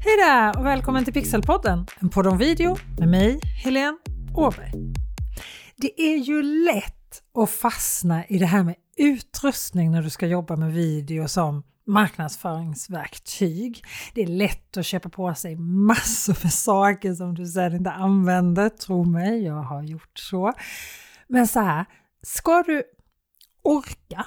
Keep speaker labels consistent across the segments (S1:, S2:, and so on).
S1: Hej där och välkommen till Pixelpodden, en podd om video med mig, Helene Åberg. Det är ju lätt att fastna i det här med utrustning när du ska jobba med video som marknadsföringsverktyg. Det är lätt att köpa på sig massor med saker som du sedan inte använder, tro mig, jag har gjort så. Men så här, ska du orka,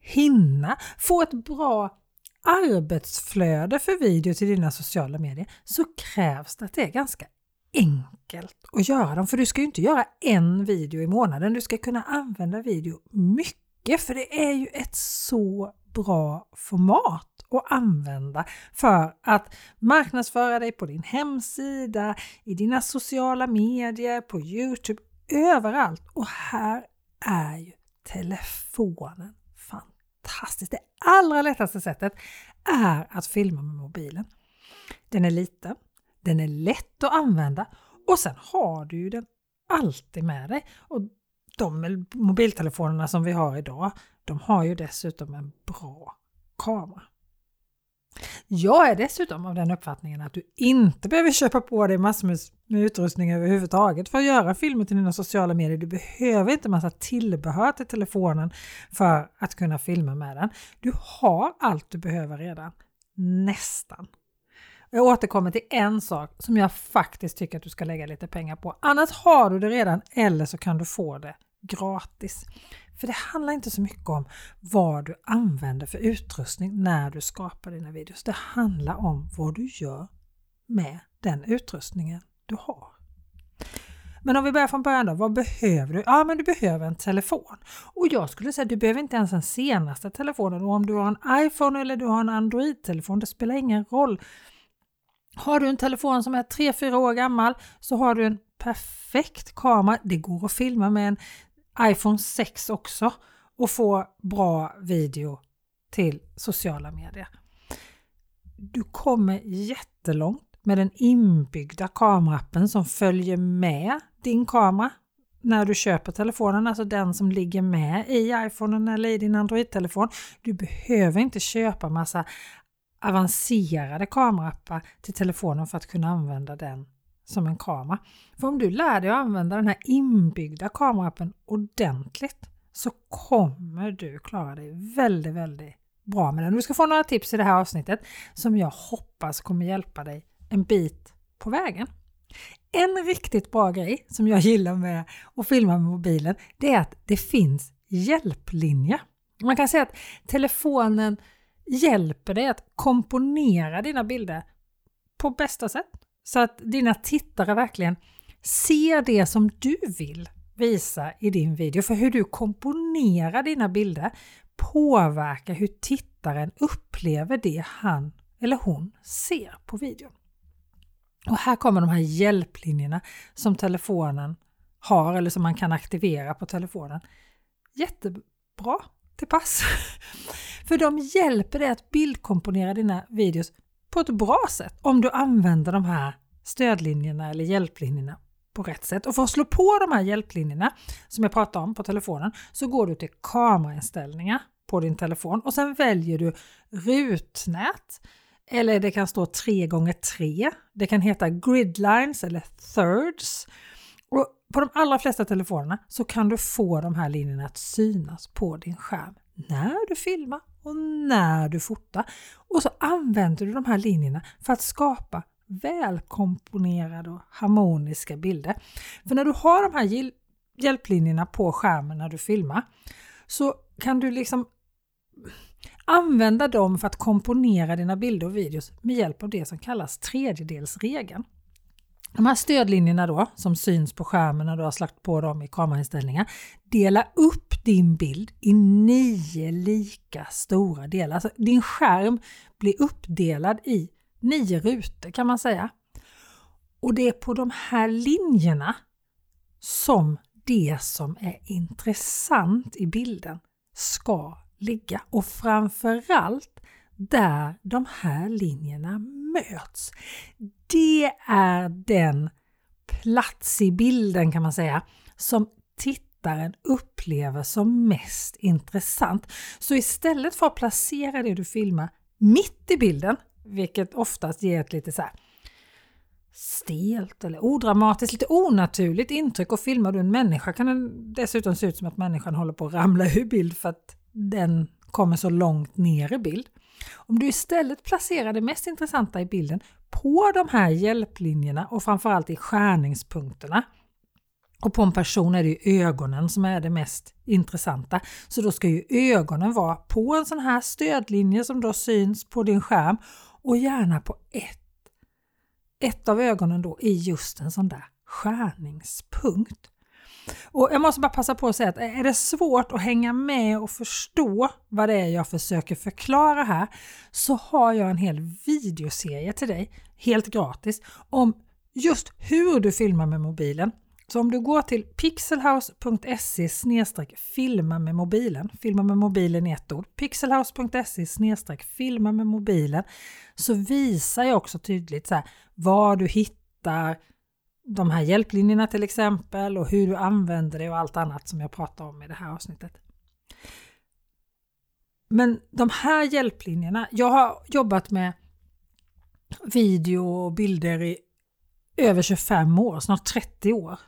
S1: hinna, få ett bra arbetsflöde för video till dina sociala medier så krävs det att det är ganska enkelt att göra dem. För du ska ju inte göra en video i månaden, du ska kunna använda video mycket för det är ju ett så bra format att använda för att marknadsföra dig på din hemsida, i dina sociala medier, på Youtube, överallt. Och här är ju telefonen fantastiskt. Det allra lättaste sättet är att filma med mobilen. Den är liten, den är lätt att använda och sen har du ju den alltid med dig. Och de mobiltelefonerna som vi har idag, de har ju dessutom en bra kamera. Jag är dessutom av den uppfattningen att du inte behöver köpa på dig massor med utrustning överhuvudtaget för att göra filmer till dina sociala medier. Du behöver inte massa tillbehör till telefonen för att kunna filma med den. Du har allt du behöver redan. Nästan. Jag återkommer till en sak som jag faktiskt tycker att du ska lägga lite pengar på. Annars har du det redan eller så kan du få det gratis. För det handlar inte så mycket om vad du använder för utrustning när du skapar dina videos. Det handlar om vad du gör med den utrustningen du har. Men om vi börjar från början då, vad behöver du? Ja, men du behöver en telefon. Och jag skulle säga att du behöver inte ens den senaste telefonen. Och om du har en iPhone eller du har en Android-telefon, det spelar ingen roll. Har du en telefon som är 3-4 år gammal så har du en perfekt kamera. Det går att filma med en iPhone 6 också och få bra video till sociala medier. Du kommer jättelångt med den inbyggda kamerappen som följer med din kamera när du köper telefonen, alltså den som ligger med i iPhonen eller i din Android-telefon. Du behöver inte köpa massa avancerade kamerappar till telefonen för att kunna använda den som en kamera. För om du lär dig att använda den här inbyggda kamerappen ordentligt så kommer du klara dig väldigt, väldigt bra med den. Du ska få några tips i det här avsnittet som jag hoppas kommer hjälpa dig en bit på vägen. En riktigt bra grej som jag gillar med att filma med mobilen det är att det finns hjälplinjer. Man kan säga att telefonen hjälper dig att komponera dina bilder på bästa sätt. Så att dina tittare verkligen ser det som du vill visa i din video. För hur du komponerar dina bilder påverkar hur tittaren upplever det han eller hon ser på videon. Och här kommer de här hjälplinjerna som telefonen har eller som man kan aktivera på telefonen. Jättebra till pass! För de hjälper dig att bildkomponera dina videos på ett bra sätt om du använder de här stödlinjerna eller hjälplinjerna på rätt sätt. Och för att slå på de här hjälplinjerna som jag pratade om på telefonen så går du till kamerainställningar på din telefon och sen väljer du rutnät eller det kan stå 3x3. Det kan heta gridlines eller thirds. Och på de allra flesta telefonerna så kan du få de här linjerna att synas på din skärm när du filmar och när du fotar. Och så använder du de här linjerna för att skapa välkomponerade och harmoniska bilder. För när du har de här hjälplinjerna på skärmen när du filmar så kan du liksom använda dem för att komponera dina bilder och videos med hjälp av det som kallas tredjedelsregeln. De här stödlinjerna då, som syns på skärmen när du har slagt på dem i kamerainställningar, dela upp din bild i nio lika stora delar. Alltså din skärm blir uppdelad i nio rutor kan man säga. Och det är på de här linjerna som det som är intressant i bilden ska ligga och framförallt där de här linjerna möts. Det är den plats i bilden kan man säga som tittaren upplever som mest intressant. Så istället för att placera det du filmar mitt i bilden vilket oftast ger ett lite så här stelt eller odramatiskt, lite onaturligt intryck och filmar du en människa kan det dessutom se ut som att människan håller på att ramla ur bild för att den kommer så långt ner i bild. Om du istället placerar det mest intressanta i bilden på de här hjälplinjerna och framförallt i skärningspunkterna och på en person är det ju ögonen som är det mest intressanta. Så då ska ju ögonen vara på en sån här stödlinje som då syns på din skärm och gärna på ett ett av ögonen då i just en sån där skärningspunkt. Och jag måste bara passa på att säga att är det svårt att hänga med och förstå vad det är jag försöker förklara här så har jag en hel videoserie till dig helt gratis om just hur du filmar med mobilen. Så om du går till pixelhouse.se filma med mobilen, filma med mobilen i ett ord, pixelhouse.se filma med mobilen, så visar jag också tydligt så här, var du hittar de här hjälplinjerna till exempel och hur du använder det och allt annat som jag pratar om i det här avsnittet. Men de här hjälplinjerna, jag har jobbat med video och bilder i över 25 år, snart 30 år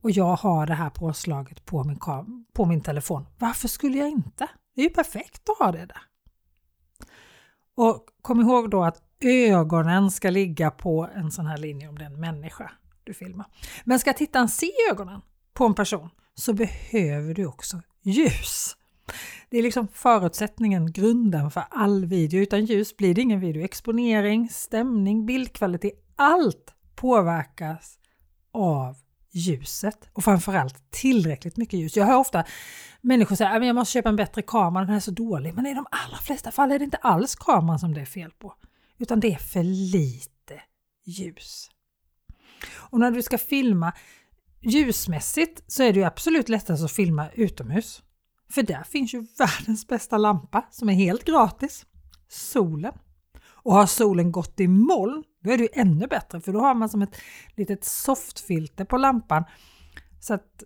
S1: och jag har det här påslaget på min, på min telefon. Varför skulle jag inte? Det är ju perfekt att ha det där. Och kom ihåg då att ögonen ska ligga på en sån här linje om det är en människa du filmar. Men ska tittaren se ögonen på en person så behöver du också ljus. Det är liksom förutsättningen, grunden för all video. Utan ljus blir det ingen video. Exponering, stämning, bildkvalitet, allt påverkas av ljuset och framförallt tillräckligt mycket ljus. Jag hör ofta människor säga äh, att jag måste köpa en bättre kamera, den är så dålig. Men i de allra flesta fall är det inte alls kameran som det är fel på, utan det är för lite ljus. Och när du ska filma ljusmässigt så är det ju absolut lättast att filma utomhus. För där finns ju världens bästa lampa som är helt gratis, solen. Och har solen gått i moln, då är det ju ännu bättre för då har man som ett litet softfilter på lampan så att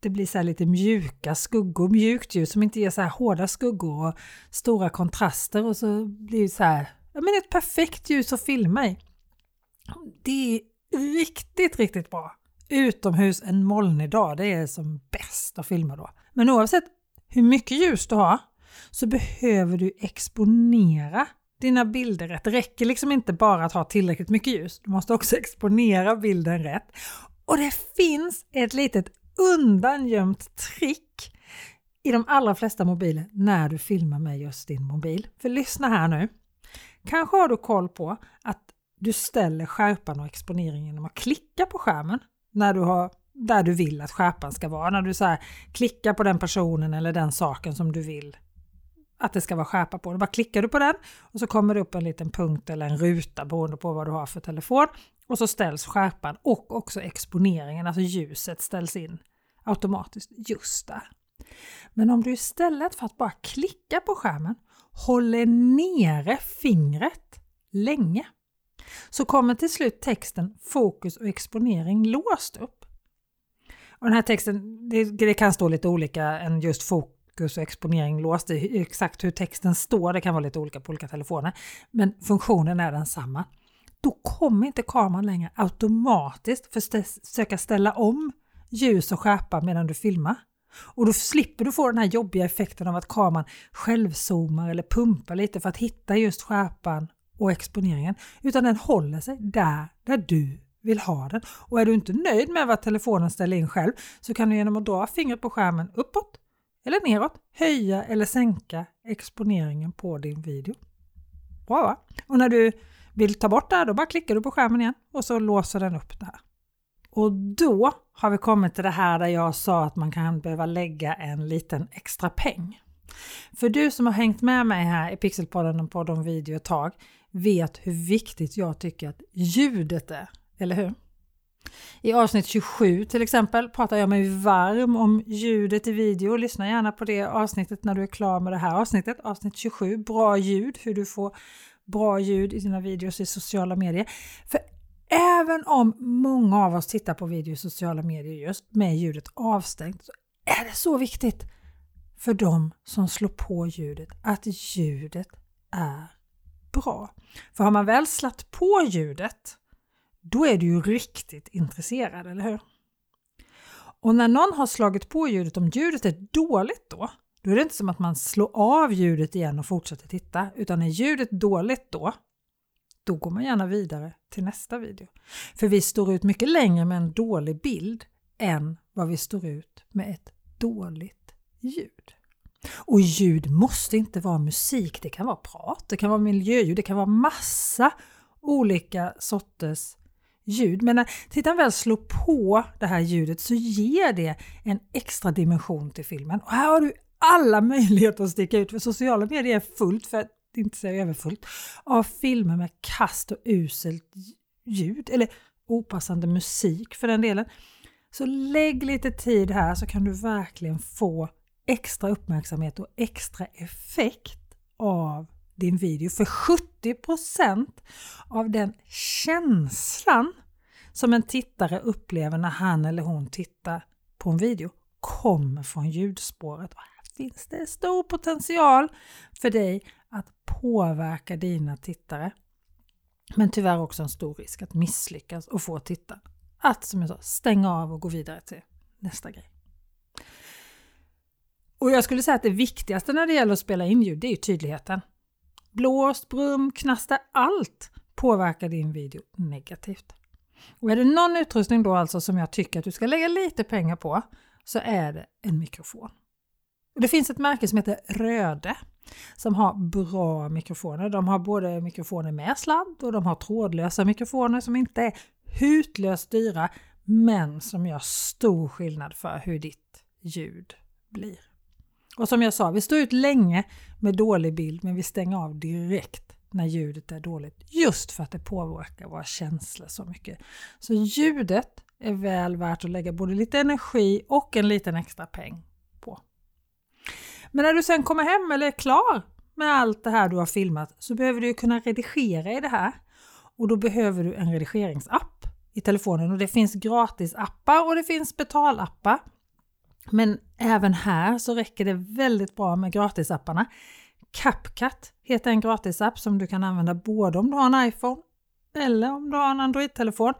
S1: det blir så lite mjuka skuggor, mjukt ljus som inte ger så här hårda skuggor och stora kontraster och så blir det så här, ja men ett perfekt ljus att filma i. Det är riktigt, riktigt bra. Utomhus en molnig dag, det är som bäst att filma då. Men oavsett hur mycket ljus du har så behöver du exponera dina bilder rätt. Det räcker liksom inte bara att ha tillräckligt mycket ljus. Du måste också exponera bilden rätt. Och det finns ett litet undangömt trick i de allra flesta mobiler när du filmar med just din mobil. För lyssna här nu. Kanske har du koll på att du ställer skärpan och exponeringen genom att klicka på skärmen när du har där du vill att skärpan ska vara. När du så här, klickar på den personen eller den saken som du vill att det ska vara skärpa på. Då bara klickar du på den och så kommer det upp en liten punkt eller en ruta beroende på vad du har för telefon. Och så ställs skärpan och också exponeringen, alltså ljuset ställs in automatiskt just där. Men om du istället för att bara klicka på skärmen håller nere fingret länge så kommer till slut texten fokus och exponering låst upp. Och den här texten, det, det kan stå lite olika än just fokus fokus och exponering låst. Exakt hur texten står, det kan vara lite olika på olika telefoner, men funktionen är densamma. Då kommer inte kameran längre automatiskt försöka ställa om ljus och skärpa medan du filmar. Och då slipper du få den här jobbiga effekten av att kameran självzoomar eller pumpar lite för att hitta just skärpan och exponeringen, utan den håller sig där, där du vill ha den. Och är du inte nöjd med vad telefonen ställer in själv så kan du genom att dra fingret på skärmen uppåt eller neråt höja eller sänka exponeringen på din video. Bra va? Och när du vill ta bort det här, då bara klickar du på skärmen igen och så låser den upp det här. Och då har vi kommit till det här där jag sa att man kan behöva lägga en liten extra peng. För du som har hängt med mig här i Pixelpodden och på de video ett tag vet hur viktigt jag tycker att ljudet är, eller hur? I avsnitt 27 till exempel pratar jag mig varm om ljudet i video. Lyssna gärna på det avsnittet när du är klar med det här avsnittet. Avsnitt 27, bra ljud, hur du får bra ljud i dina videos i sociala medier. För även om många av oss tittar på video i sociala medier just med ljudet avstängt så är det så viktigt för dem som slår på ljudet att ljudet är bra. För har man väl slatt på ljudet, då är du ju riktigt intresserad, eller hur? Och när någon har slagit på ljudet, om ljudet är dåligt då, då är det inte som att man slår av ljudet igen och fortsätter titta, utan är ljudet dåligt då, då går man gärna vidare till nästa video. För vi står ut mycket längre med en dålig bild än vad vi står ut med ett dåligt ljud. Och ljud måste inte vara musik, det kan vara prat, det kan vara miljöljud, det kan vara massa olika sorters ljud. Men när tittaren väl slår på det här ljudet så ger det en extra dimension till filmen. Och här har du alla möjligheter att sticka ut för sociala medier är fullt, för att inte säga överfullt, av filmer med kast och uselt ljud eller opassande musik för den delen. Så lägg lite tid här så kan du verkligen få extra uppmärksamhet och extra effekt av din video. För 70% av den känslan som en tittare upplever när han eller hon tittar på en video kommer från ljudspåret. Och här finns det stor potential för dig att påverka dina tittare. Men tyvärr också en stor risk att misslyckas och få titta. att som jag sa, stänga av och gå vidare till nästa grej. Och jag skulle säga att det viktigaste när det gäller att spela in ljud, det är tydligheten. Blåst, brum, knaster, allt påverkar din video negativt. Och är det någon utrustning då alltså som jag tycker att du ska lägga lite pengar på så är det en mikrofon. Det finns ett märke som heter Röde som har bra mikrofoner. De har både mikrofoner med sladd och de har trådlösa mikrofoner som inte är hutlöst dyra men som gör stor skillnad för hur ditt ljud blir. Och som jag sa, vi står ut länge med dålig bild men vi stänger av direkt när ljudet är dåligt just för att det påverkar våra känslor så mycket. Så ljudet är väl värt att lägga både lite energi och en liten extra peng på. Men när du sen kommer hem eller är klar med allt det här du har filmat så behöver du kunna redigera i det här och då behöver du en redigeringsapp i telefonen och det finns gratisappar och det finns betalappar. Men även här så räcker det väldigt bra med gratisapparna. CapCut heter en gratisapp som du kan använda både om du har en iPhone eller om du har en Android-telefon.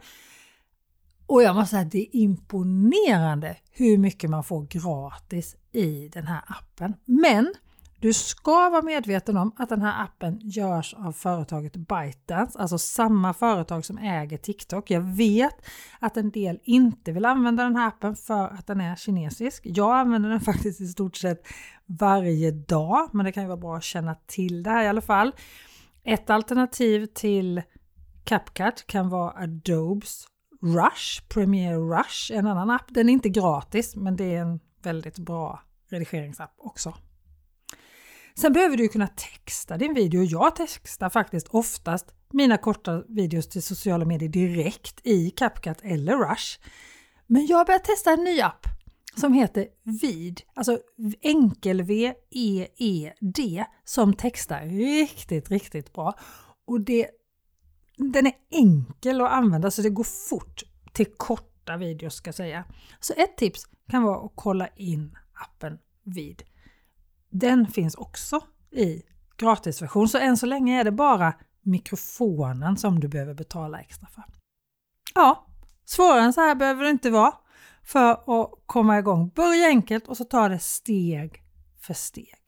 S1: Och jag måste säga att det är imponerande hur mycket man får gratis i den här appen. Men du ska vara medveten om att den här appen görs av företaget ByteDance, alltså samma företag som äger TikTok. Jag vet att en del inte vill använda den här appen för att den är kinesisk. Jag använder den faktiskt i stort sett varje dag, men det kan ju vara bra att känna till det här i alla fall. Ett alternativ till CapCut kan vara Adobes Rush, Premiere Rush, en annan app. Den är inte gratis, men det är en väldigt bra redigeringsapp också. Sen behöver du kunna texta din video. Jag textar faktiskt oftast mina korta videos till sociala medier direkt i CapCut eller Rush. Men jag har börjat testa en ny app som heter Vid, alltså enkel-V-E-E-D som textar riktigt, riktigt bra. Och det, den är enkel att använda så det går fort till korta videos ska jag säga. Så ett tips kan vara att kolla in appen Vid. Den finns också i gratisversion, så än så länge är det bara mikrofonen som du behöver betala extra för. Ja, svårare än så här behöver det inte vara för att komma igång. Börja enkelt och så tar det steg för steg.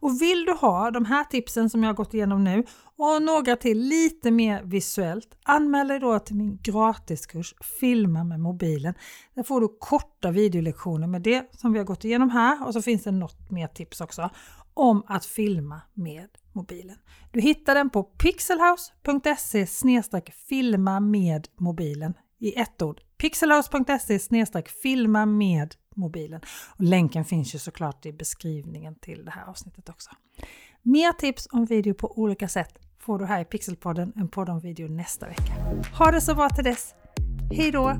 S1: Och vill du ha de här tipsen som jag gått igenom nu och några till lite mer visuellt, anmäl dig då till min gratiskurs Filma med mobilen. Där får du korta videolektioner med det som vi har gått igenom här och så finns det något mer tips också om att filma med mobilen. Du hittar den på pixelhouse.se filma med mobilen i ett ord. pixelhouse.se filma med mobilen. Och länken finns ju såklart i beskrivningen till det här avsnittet också. Mer tips om video på olika sätt får du här i Pixelpodden, en podd om video nästa vecka. Ha det så bra till dess! Hej då!